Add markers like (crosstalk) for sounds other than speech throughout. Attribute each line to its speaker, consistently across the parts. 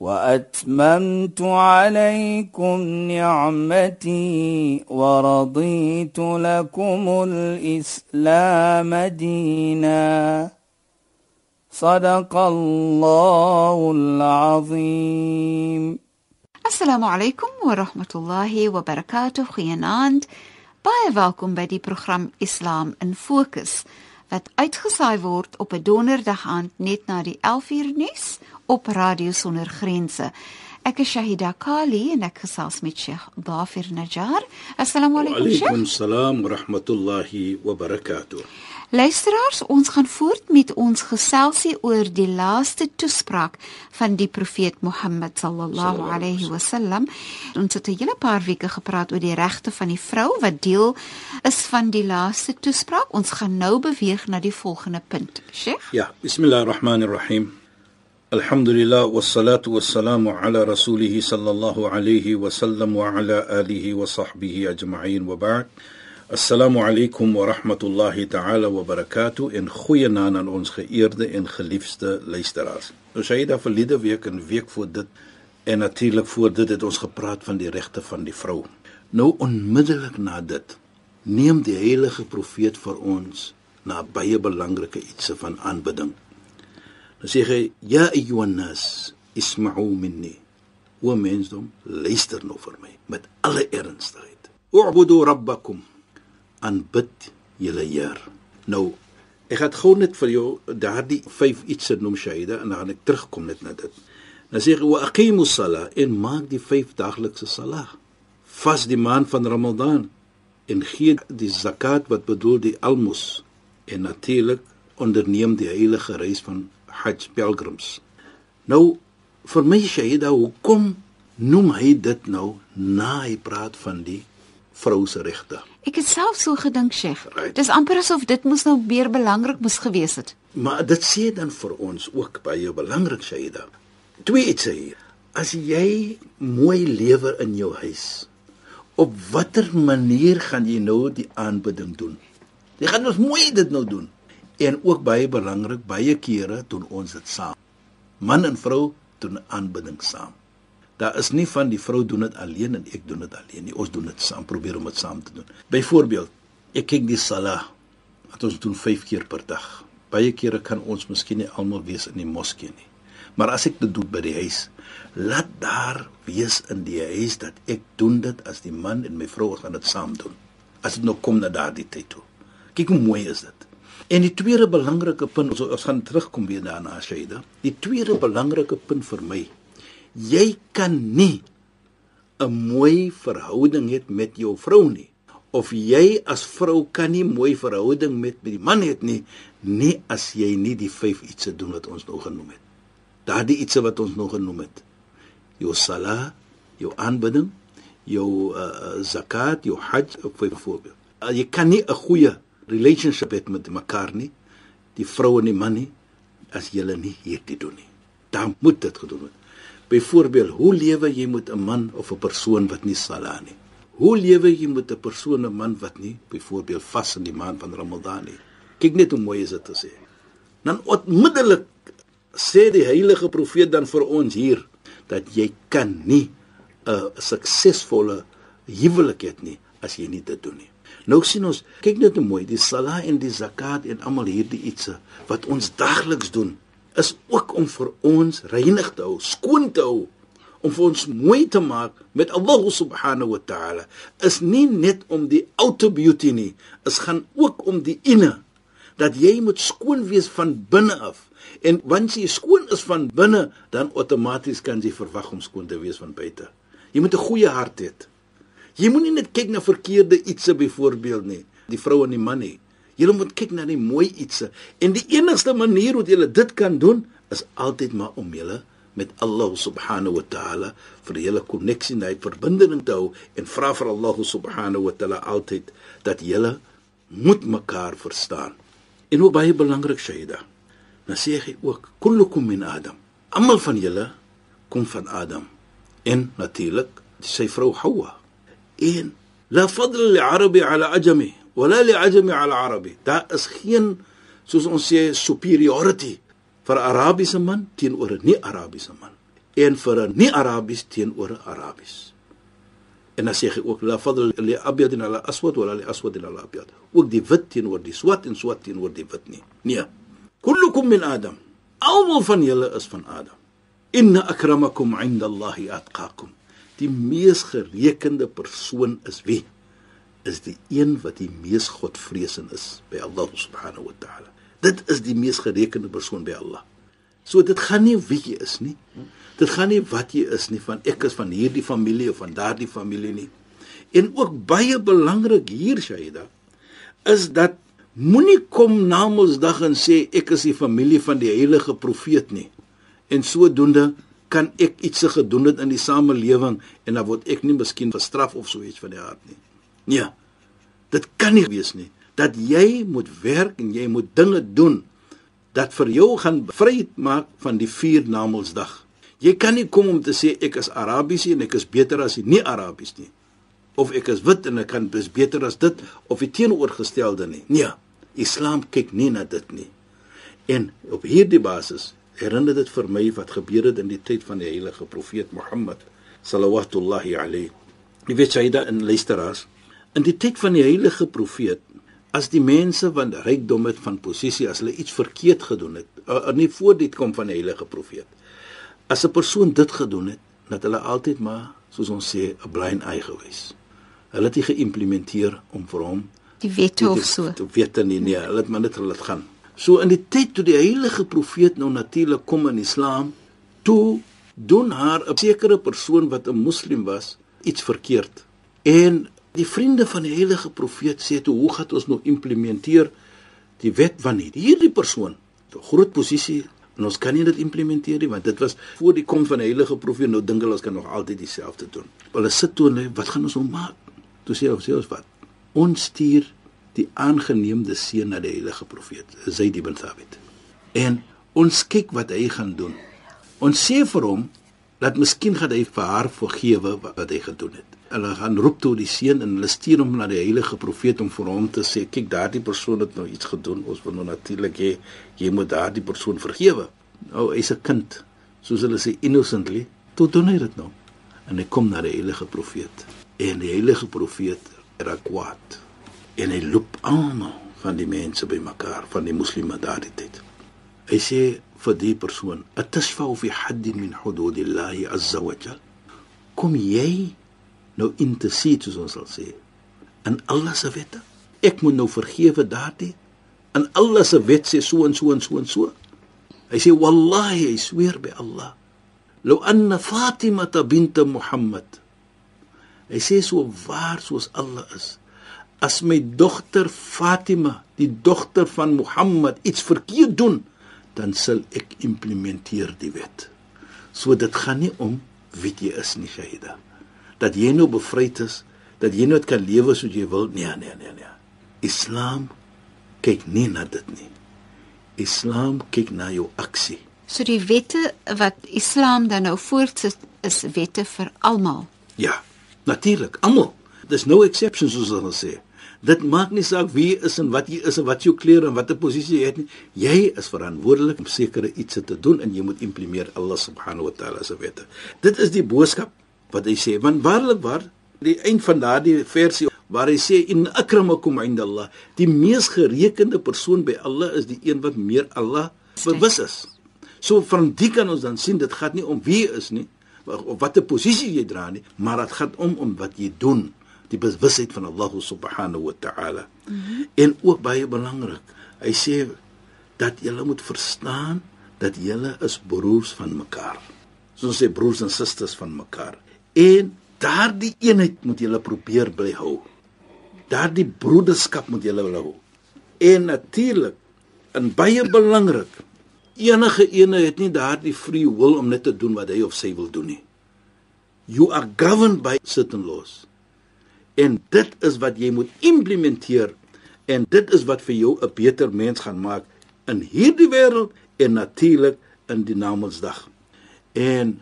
Speaker 1: وأتممت عليكم نعمتي ورضيت لكم الإسلام دينا صدق الله العظيم
Speaker 2: Assalamu alaykum wa rahmatullahi wa barakatuh. Goeienaand. Baie welkom by die program Islam in Fokus wat uitgesaai word op 'n donderdag aand net na die 11uur nuus op Radio Sonder Grense. Ek is Shahida Kali en ek gesels met Sheikh Dafir Najjar. Assalamu alaykum Sheikh.
Speaker 3: Alaykum salaam wa rahmatullahi wa barakatuh.
Speaker 2: Luisteraars, ons gaan voort met ons geselsie oor die laaste toespraak van die profeet Mohammed sallallahu alayhi wasallam. Ons het 'n hele paar weke gepraat oor die regte van die vrou wat deel is van die laaste toespraak. Ons gaan nou beweeg na die volgende punt. Sheikh?
Speaker 3: Ja, bismillahirrahmanirrahim. Alhamdulillah wassalatu wassalamu ala rasulih sallallahu alayhi wasallam wa ala alihi wa sahbihi ajma'in wa ba'd. Assalamu alaykum wa rahmatullahi ta'ala wa barakatuh en goeienaand aan ons geëerde en geliefde luisteraars. Nou sê da verlede week en week voor dit en natuurlik voor dit het ons gepraat van die regte van die vrou. Nou onmiddellik na dit neem die heilige profeet vir ons na baie belangrike ietsie van aanbidding. Dan sê hy: "Ya ayyuhan nas, isma'u minni." O mensdom, luister nou vir my met alle ernstigheid. U'budu rabbakum aanbid julle Heer. Nou, ek gaan gou net vir jou daardie 5 ietsie noem Shaida en dan gaan ek terugkom net na dit. Dan sê ek wa aqimu sala en maak die 5 daglikse salah. Vas die maand van Ramadan en gee die zakat wat bedoel die almos en natuurlik onderneem die heilige reis van Hajj pelgrims. Nou vir my Shaida, hoekom noem hy dit nou na hy praat van die vrou se regte?
Speaker 2: Ek het self so gedink, Sheikh.
Speaker 3: Right.
Speaker 2: Dis amper asof dit moes nou meer belangrik moes gewees het.
Speaker 3: Maar dit sê dan vir ons ook baie belangrik Shaida. Twee iets sê. As jy mooi lewe in jou huis, op watter manier gaan jy nou die aanbidding doen? Jy gaan ons mooi dit nou doen. En ook baie belangrik, baie kere doen ons dit saam. Man en vrou doen aanbidding saam. Daar is nie van die vrou doen dit alleen en ek doen dit alleen nie. Ons doen dit saam, probeer om dit saam te doen. Byvoorbeeld, ek kyk die salah wat ons doen 5 keer per dag. Baie kere kan ons miskien nie almal wees in die moskee nie. Maar as ek dit doen by die huis, laat daar wees in die huis dat ek doen dit as die man en my vrou gaan dit saam doen. As dit nou kom na daardie tyd toe. Kyk hoe mooi is dit. En die tweede belangrike punt, ons, ons gaan terugkom weer daarna Shaida. Die tweede belangrike punt vir my jy kan nie 'n mooi verhouding hê met jou vrou nie of jy as vrou kan nie mooi verhouding met met die man hê nie nie as jy nie die vyf ietsie doen wat ons nou genoem het. Daardie ietsie wat ons nou genoem het. Jou sala, jou aanbidding, jou uh, zakat, jou hajj vir voorbeeld. Uh, jy kan nie 'n goeie relationship hê met mekaar nie, die vrou en die man nie as julle nie hierdie doen nie. Dan moet dit gedoen word. Byvoorbeeld, hoe lewe jy met 'n man of 'n persoon wat nie sala nie? Hoe lewe jy met 'n persoon, 'n man wat nie byvoorbeeld vas in die maand van Ramadan nie? Kyk net hoe mooi is dit te sê. Dan onmiddellik sê die heilige profeet dan vir ons hier dat jy kan nie 'n suksesvolle huwelik hê nie as jy nie dit doen nie. Nou sien ons, kyk net hoe mooi die sala en die zakat en almal hierdie ietsie wat ons daagliks doen is ook om vir ons reinig te hou, skoon te hou, om vir ons mooi te maak met Allah subhanahu wa ta'ala. Is nie net om die outer beauty nie, is gaan ook om die inne dat jy moet skoon wees van binne af. En wanneer jy skoon is van binne, dan outomaties kan jy verwag om skoon te wees van buite. Jy moet 'n goeie hart hê. Jy moenie net kyk na verkeerde ietsie byvoorbeeld nie, die vrou en die man nie. Julle moet kyk na die mooi ietsie en die enigste manier hoe julle dit kan doen is altyd maar om julle met Allah subhanahu wa ta'ala vir julle koneksie en hy verbinding te hou en vra vir Allah subhanahu wa ta'ala altyd dat julle moet mekaar verstaan. En ook baie belangrik Shaida. Dan sê hy ook kullukum min Adam. Almal van julle kom van Adam en natuurlik sy vrou Hawa. إيه؟ لا فضل لعربي على عجمي ولا لعجمي على عربي. دا أسخين سوز سوبيريورتي. فر عربي سمان تين أور ني عربي سمان. إن فر ني عربي تين أور عربي أنا سيخ اوك لا فضل لأبيض على أسود ولا لأسود على أبيض. اوك دي فت تين أور دي سوات إن سوات تين أور دي فت ني. نيا. كلكم من آدم. أو فن يلا اسفن آدم. إن أكرمكم عند الله أتقاكم. Die mees gerekende persoon is wie? Is die een wat die mees godvreesend is by Allah subhanahu wa ta'ala. Dit is die mees gerekende persoon by Allah. So dit gaan nie wie jy is nie. Dit gaan nie wat jy is nie van ek is van hierdie familie of van daardie familie nie. En ook baie belangrik hier Shaida is dat moenie kom na Mondsdag en sê ek is die familie van die heilige profeet nie. En sodoende kan ek iets gedoen het in die samelewing en dan word ek nie miskien gestraf of so iets van die aard nie. Nee. Dit kan nie wees nie dat jy moet werk en jy moet dinge doen dat vir jou gaan vry maak van die vier namelsdag. Jy kan nie kom om te sê ek is Arabies en ek is beter as die nie Arabies nie. Of ek is wit en ek kan is beter as dit of die teenoorgestelde nie. Nee, Islam kyk nie na dit nie. En op hierdie basis herinner dit vir my wat gebeur het in die tyd van die heilige profeet Mohammed sallallahu alayhi. Jy weet jy da in luisteraars in die tyd van die heilige profeet as die mense van rykdom het van posisie as hulle iets verkeerd gedoen het uh, nie voor dit kom van die heilige profeet as 'n persoon dit gedoen het dat hulle altyd maar soos ons sê 'n blind eye gewees. Hulle het dit geïmplementeer om vir hom
Speaker 2: die wette of so.
Speaker 3: te weet nie nee hulle het maar net hulle dit gaan so in die tyd toe die heilige profeet nou natuurlik kom in islam toe doen haar 'n sekere persoon wat 'n moslim was iets verkeerd en Die vriende van die heilige profeet sê toe hoe gaan ons nou implementeer die wet van hierdie persoon? 'n Groot posisie en ons kan nie dit implementeer nie want dit was voor die kom van die heilige profeet nou dink hulle ons kan nog altyd dieselfde doen. Hulle sit toe en wat gaan ons nou maak? Toe sê ons sê ons wat? Ons stuur die aangeneemde seun na die heilige profeet, Zaid ibn Thabit. En ons kyk wat hy gaan doen. Ons sê vir hom dat miskien gaan hy vir haar vergewe wat hy gedoen het. Hulle gaan roep toe die seun en hulle stuur hom na die heilige profeet om vir hom te sê kyk daardie persoon het nou iets gedoen. Ons wil nou natuurlik hê jy moet daardie persoon vergewe. Nou hy's 'n kind. Soos hulle sê innocently toe doen hy dit nou. En hy kom na die heilige profeet. En die heilige profeet raak kwaad en hy loop almal van die mense bymekaar van die moslime daardie tyd hy sê vir die persoon atashfa fi hadd min hududillahi azza wa jalla kom jy nou intercede soos ons sal sê in Allah se wette. Ek moet nou vergewe daardie. In Allah se wet sê so en so en so en so. Hy sê wallahi, hy sweer by Allah. Lou anna Fatima bint Muhammad. Hy sê so waar soos Allah is. As my dogter Fatima, die dogter van Muhammad iets verkeerd doen, dan sal ek implementeer die wet. So dit gaan nie om wie jy is nie, Shaida dat jy nou bevryd is, dat jy nou kan lewe soos jy wil. Nee, nee, nee, nee. Islam kyk nie na dit nie. Islam kyk na jou aksie.
Speaker 2: So die wette wat Islam dan nou voortsit is wette vir almal.
Speaker 3: Ja, natuurlik, almal. There's no exceptions soos hulle sê. Dit maak nie saak wie is en wat jy is en wat jou klere en watter posisie jy het nie. Jy is verantwoordelik om sekere iets te doen en jy moet implementeer Allah subhanahu wa ta'ala se wette. Dit is die boodskap wat hy sê want waarlik waar die eind van daardie versie waar hy sê in akramakum indallah die mees gerekende persoon by Allah is die een wat meer Allah bewus is so van die kan ons dan sien dit gaan nie om wie is nie of watter posisie jy dra nie maar dit gaan om om wat jy doen die bewusheid van Allah subhanahu wa ta'ala mm -hmm. en ook baie belangrik hy sê dat jy moet verstaan dat jy is broers van mekaar soos sê broers en susters van mekaar En daardie eenheid moet julle probeer bly hou. Daardie broederskap moet julle hou. En natuurlik, en baie belangrik, Enige ene het nie daardie free will om net te doen wat hy of sy wil doen nie. You are governed by certain laws. En dit is wat jy moet implementeer en dit is wat vir jou 'n beter mens gaan maak in hierdie wêreld en natuurlik in die Namedsdag. En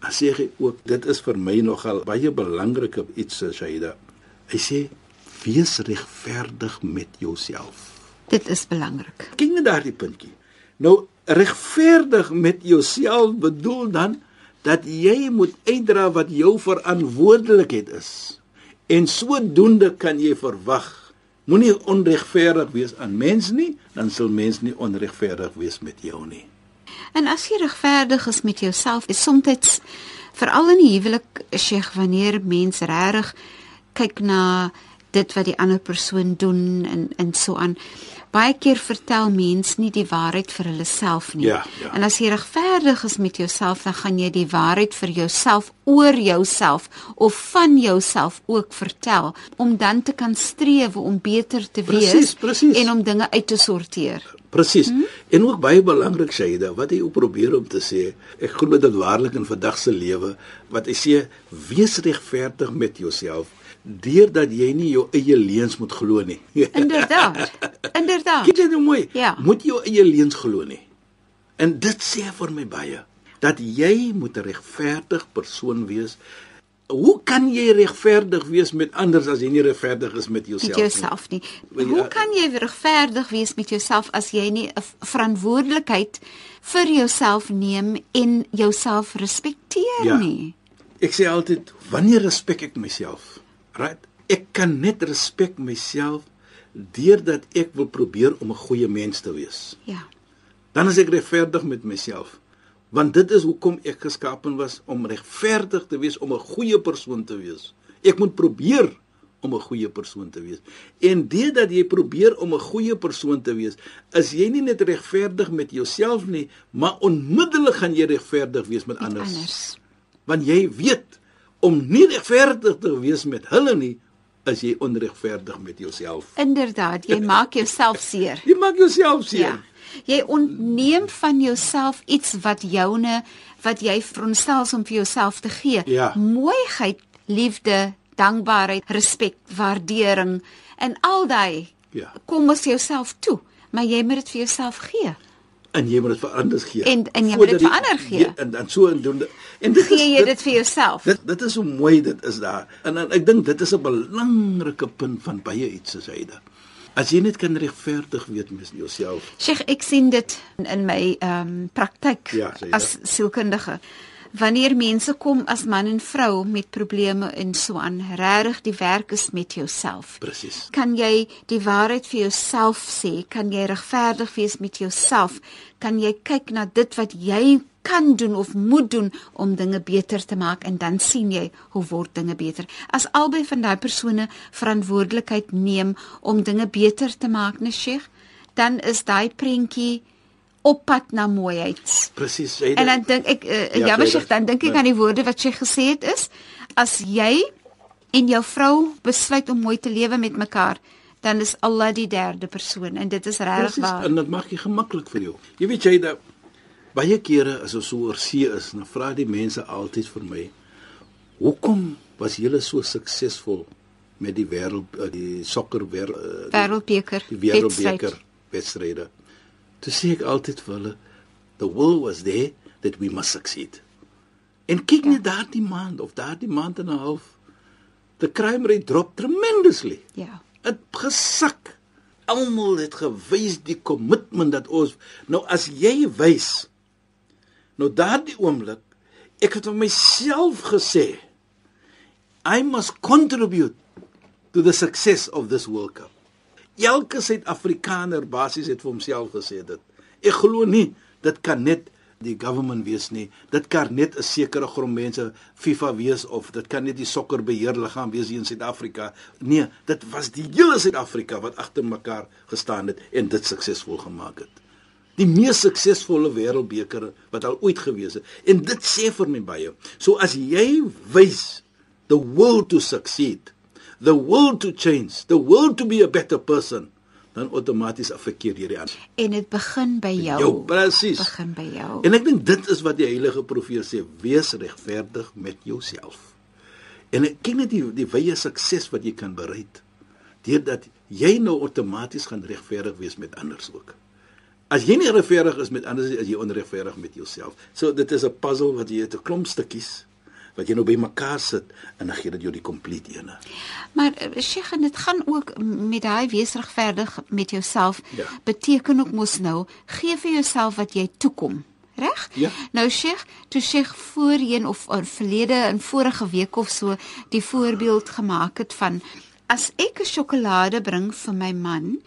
Speaker 3: as sê hy ook dit is vir my nogal baie belangrike iets Shaida. Hy sê wees regverdig met jouself.
Speaker 2: Dit is belangrik.
Speaker 3: Kyk net daardie puntjie. Nou regverdig met jouself bedoel dan dat jy moet uitdra wat jou verantwoordelikheid is. En sodoende kan jy verwag moenie onregverdig wees aan mens nie, dan sal mens nie onregverdig wees met jou nie.
Speaker 2: En as jy regverdig is met jouself, is soms veral in die huwelik, Sheikh, wanneer mense regtig kyk na dit wat die ander persoon doen en en so aan baie keer vertel mens nie die waarheid vir hulle self nie.
Speaker 3: Ja, ja.
Speaker 2: En as jy regverdig is met jouself, dan gaan jy die waarheid vir jouself oor jouself of van jouself ook vertel om dan te kan streef om beter te wees
Speaker 3: Presies, presies.
Speaker 2: en om dinge uit te sorteer.
Speaker 3: Presies. Hmm? En ook baie belangrik Shaida, wat hy ook probeer om te sê, ek glo dit waarlik in vandag se lewe wat hy sê, wees regverdig met jouself deurdat jy nie jou eie leuns moet glo nie. (laughs)
Speaker 2: Inderdaad. Inderdaad.
Speaker 3: Kyk net hoe mooi.
Speaker 2: Ja.
Speaker 3: Moet jou eie leuns glo nie. En dit sê vir my baie dat jy moet 'n regverdig persoon wees. Hoe kan jy regverdig wees met ander as jy nie regverdig is met jouself
Speaker 2: met jouself nie.
Speaker 3: Ja.
Speaker 2: Hoe kan jy regverdig wees met jouself as jy nie 'n verantwoordelikheid vir jouself neem en jouself respekteer
Speaker 3: Ja.
Speaker 2: nie?
Speaker 3: Ek sê altyd, wanneer respek ek myself? Right? Ek kan net respek myself deurdat ek wil probeer om 'n goeie mens te wees.
Speaker 2: Ja.
Speaker 3: Dan is ek regverdig met myself. Want dit is hoekom ek geskapen was om regverdig te wees, om 'n goeie persoon te wees. Ek moet probeer om 'n goeie persoon te wees. En deurdat jy probeer om 'n goeie persoon te wees, is jy nie net regverdig met jouself nie, maar onmiddellik gaan jy regverdig wees met,
Speaker 2: Met
Speaker 3: anders.
Speaker 2: anders.
Speaker 3: Want jy weet om nie regverdig te wees met hulle nie, is jy onregverdig met jouself.
Speaker 2: Inderdaad, jy (laughs) maak jouself seer.
Speaker 3: Jy maak jouself seer.
Speaker 2: Ja. Jy ontneem van jouself iets wat joune wat jy veronderstel is om vir jouself te gee.
Speaker 3: Ja.
Speaker 2: Mooiheid, liefde, dankbaarheid, respek, waardering en al daai
Speaker 3: Ja.
Speaker 2: kom as jouself toe, maar jy moet dit vir jouself gee.
Speaker 3: En jy moet dit vir ander gee.
Speaker 2: En- en jy moet dit vir ander gee.
Speaker 3: Ja, en dan so indoende. En dit
Speaker 2: Gee jy dit vir jouself?
Speaker 3: Dit dit is hoe mooi dit is daar. En, en ek dink dit is 'n belangrike punt van baie iets hy dit. As jy net kan regverdig weet met jouself.
Speaker 2: Sheikh, ek sien dit in, in my ehm um, praktyk
Speaker 3: Ja, jy
Speaker 2: as sielkundige. Wanneer mense kom as man en vrou met probleme en so aan, regtig die werk is met jouself.
Speaker 3: Presies.
Speaker 2: Kan jy die waarheid vir jouself sê? Kan jy regverdig wees met jouself? Kan jy kyk na dit wat jy kan doen of moet doen om dinge beter te maak en dan sien jy hoe word dinge beter. As albei van daai persone verantwoordelikheid neem om dinge beter te maak, nee Sheikh, dan is daai prentjie op pad na mooiheid.
Speaker 3: Presies.
Speaker 2: En dan dink ek uh,
Speaker 3: Ja,
Speaker 2: jammer
Speaker 3: sê dit.
Speaker 2: dan dink ek
Speaker 3: Nee.
Speaker 2: aan die woorde wat sy gesê het is as jy en jou vrou besluit om mooi te lewe met mekaar, dan is Allah die derde persoon en dit is regtig
Speaker 3: Presies.
Speaker 2: waar.
Speaker 3: En dit maak jy gemaklik vir jou. Jy weet jy dat baie kere as ons so oor see is, dan vra die mense altyd vir my, "Hoekom was julle so suksesvol met die wêreld eh, die sokker wêreld
Speaker 2: Wêreldbeker,
Speaker 3: die wêreldbeker
Speaker 2: wedstryd.
Speaker 3: wedstryde. Toe sê ek altyd vir hulle, "The will was there that we must succeed." En kyk net daardie maand of daardie maand en 'n half, the crime rate drop tremendously.
Speaker 2: Ja.
Speaker 3: Het gesak. Almal het gewys die kommitment dat ons nou as jy wys nou daardie oomblik ek het vir myself gesê I must contribute to the success of this World Cup. Elke Suid-Afrikaner basies het vir homself gesê dit. Ek glo nie dit kan net die government wees nie. Dit kan net 'n sekere groep mense FIFA wees of dit kan net die sokkerbeheerliggaam wees hier in Suid-Afrika. Nee, dit was die hele Suid-Afrika wat agter mekaar gestaan het en dit suksesvol gemaak het. Die mees suksesvolle wêreldbeker wat al ooit gewees het. En dit sê vir my baie. So as jy wys the will to succeed, the will to change, the will to be a better person, dan outomaties affekteer jy die ander.
Speaker 2: En dit begin by jou.
Speaker 3: Jou presies.
Speaker 2: Begin by jou.
Speaker 3: En ek dink dit is wat die heilige profeet sê, wees regverdig met jouself. En ek ken net die die wye sukses wat jy kan bereik deurdat jy nou outomaties gaan regverdig wees met ander ook. As jy nie regverdig is met ander as jy onregverdig met jouself. So dit is 'n puzzle wat jy het 'n klomp stukkies wat jy nou bymekaar sit en dan gee dit jou die komplete ene.
Speaker 2: Maar eh, Sheikh, dit gaan ook met daai wees regverdig met jouself.
Speaker 3: Ja.
Speaker 2: Beteken ook mos nou gee vir jouself wat jy toekom. Reg?
Speaker 3: Ja.
Speaker 2: Nou Sheikh, toe Sheikh voorheen of or, verlede in vorige week of so die voorbeeld gemaak het van as ek 'n sjokolade bring vir my man,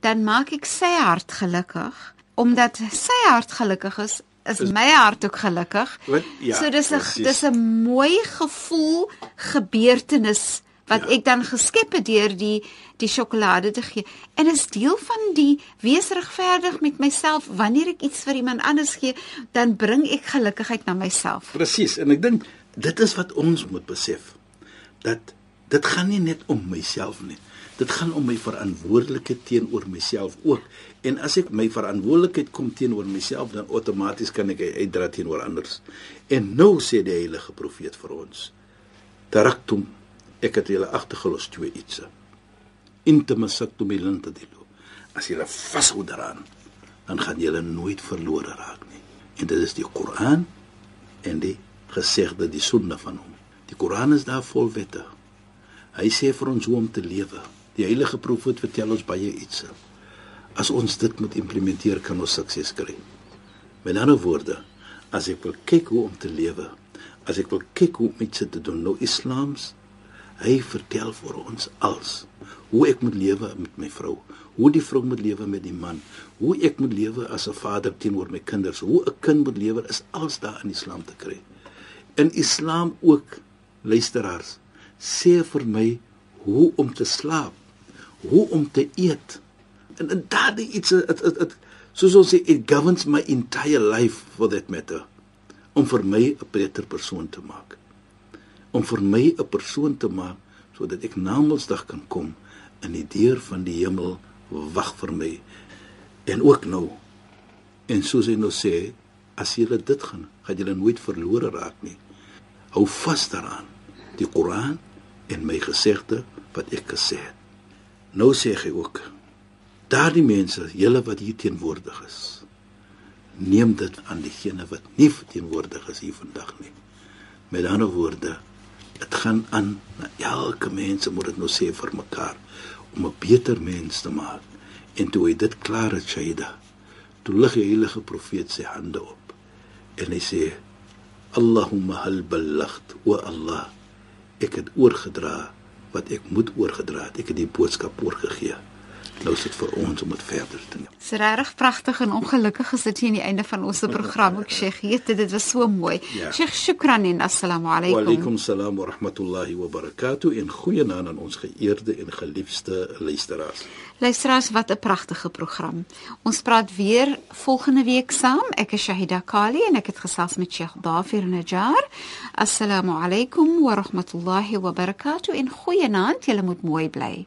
Speaker 2: dan maak ek sy hart gelukkig omdat sy hart gelukkig is is
Speaker 3: Is-
Speaker 2: my hart ook gelukkig.
Speaker 3: Wat- ja,
Speaker 2: so dis 'n dis 'n mooi gevoel gebeurtenis wat
Speaker 3: Ja.
Speaker 2: ek dan geskep het deur die die sjokolade te gee. En is deel van die wees regverdig met myself wanneer ek iets vir iemand anders gee, dan bring ek gelukigheid na myself.
Speaker 3: Presies, en ek dink dit is wat ons moet besef. Dat dit gaan nie net om myself nie. Dit gaan om my verantwoordelikheid teenoor myself ook. En as ek my verantwoordelikheid kom teenoor myself, dan outomaties kan ek uitdra teenoor anders. En nou sê die heilige profeet vir ons: Taraktum ek het julle agtergelos twee ietsie. Intamasaktu bilan tadilu. As jy vashou daaraan, dan gaan jy nooit verlore raak nie. En dit is die Koran en die gesegde die sunna van hom. Die Koran is daar vol wette. Hy sê vir ons hoe om te lewe. Die heilige profeet vertel ons baie iets. As ons dit moet implementeer, kan ons sukses kry. Met ander woorde, as ek wil kyk hoe om te lewe, as ek wil kyk hoe om iets te doen, nou islams, hy vertel vir ons als hoe ek moet lewe met my vrou, hoe die vrou moet lewe met die man, hoe ek moet lewe as 'n vader teenoor my kinders, hoe 'n kind moet lewe, is als daar in Islam te kry. In Islam ook luisteraars sê vir my hoe om te slaap, hoe om te eet. En, en daardie iets het het het soos ons sê it governs my entire life for that matter om vir my 'n beter persoon te maak. Om vir my 'n persoon te maak sodat ek na Mondsdag kan kom en die deur van die hemel wag vir my. En ook nou. En soos hy nou sê, as jy dit gaan, gaan jy nooit verlore raak nie. Hou vas daaraan. Die Koran en my gesegde wat ek gesê het. Nou sê hy ook daardie mense, julle wat hier teenwoordig is, neem dit aan diegene wat nie teenwoordig is hier vandag nie. Met ander woorde, dit gaan aan na elke mens moet dit nou sê vir mekaar om 'n beter mens te maak. En toe hy dit klaar het, Shaida, toe lig die heilige profeet sy hande op en hy sê Allahumma hal ballaght wa Allah ek het oorgedra wat ek moet oorgedra het. Ek het die boodskap oorgegee. Nou is dit vir ons om dit verder te neem.
Speaker 2: Dis regtig pragtig en ongelukkig is dit hier aan die einde van ons program. Ek Sheikh, weet dit was so mooi.
Speaker 3: Ja.
Speaker 2: Sheikh, shukran en assalamu
Speaker 3: Wa
Speaker 2: alaykum.
Speaker 3: alaykum salaam wa rahmatullahi wa barakatuh en goeienaand aan ons geëerde en geliefde luisteraars.
Speaker 2: Luisteraars, wat 'n pragtige program. Ons praat weer volgende week saam. Ek is Shahida Kali en ek het gesels met Sheikh Dafir Najjar. Assalamu alaykum wa rahmatullahi wa barakatuh en goeienaand. Julle moet mooi bly.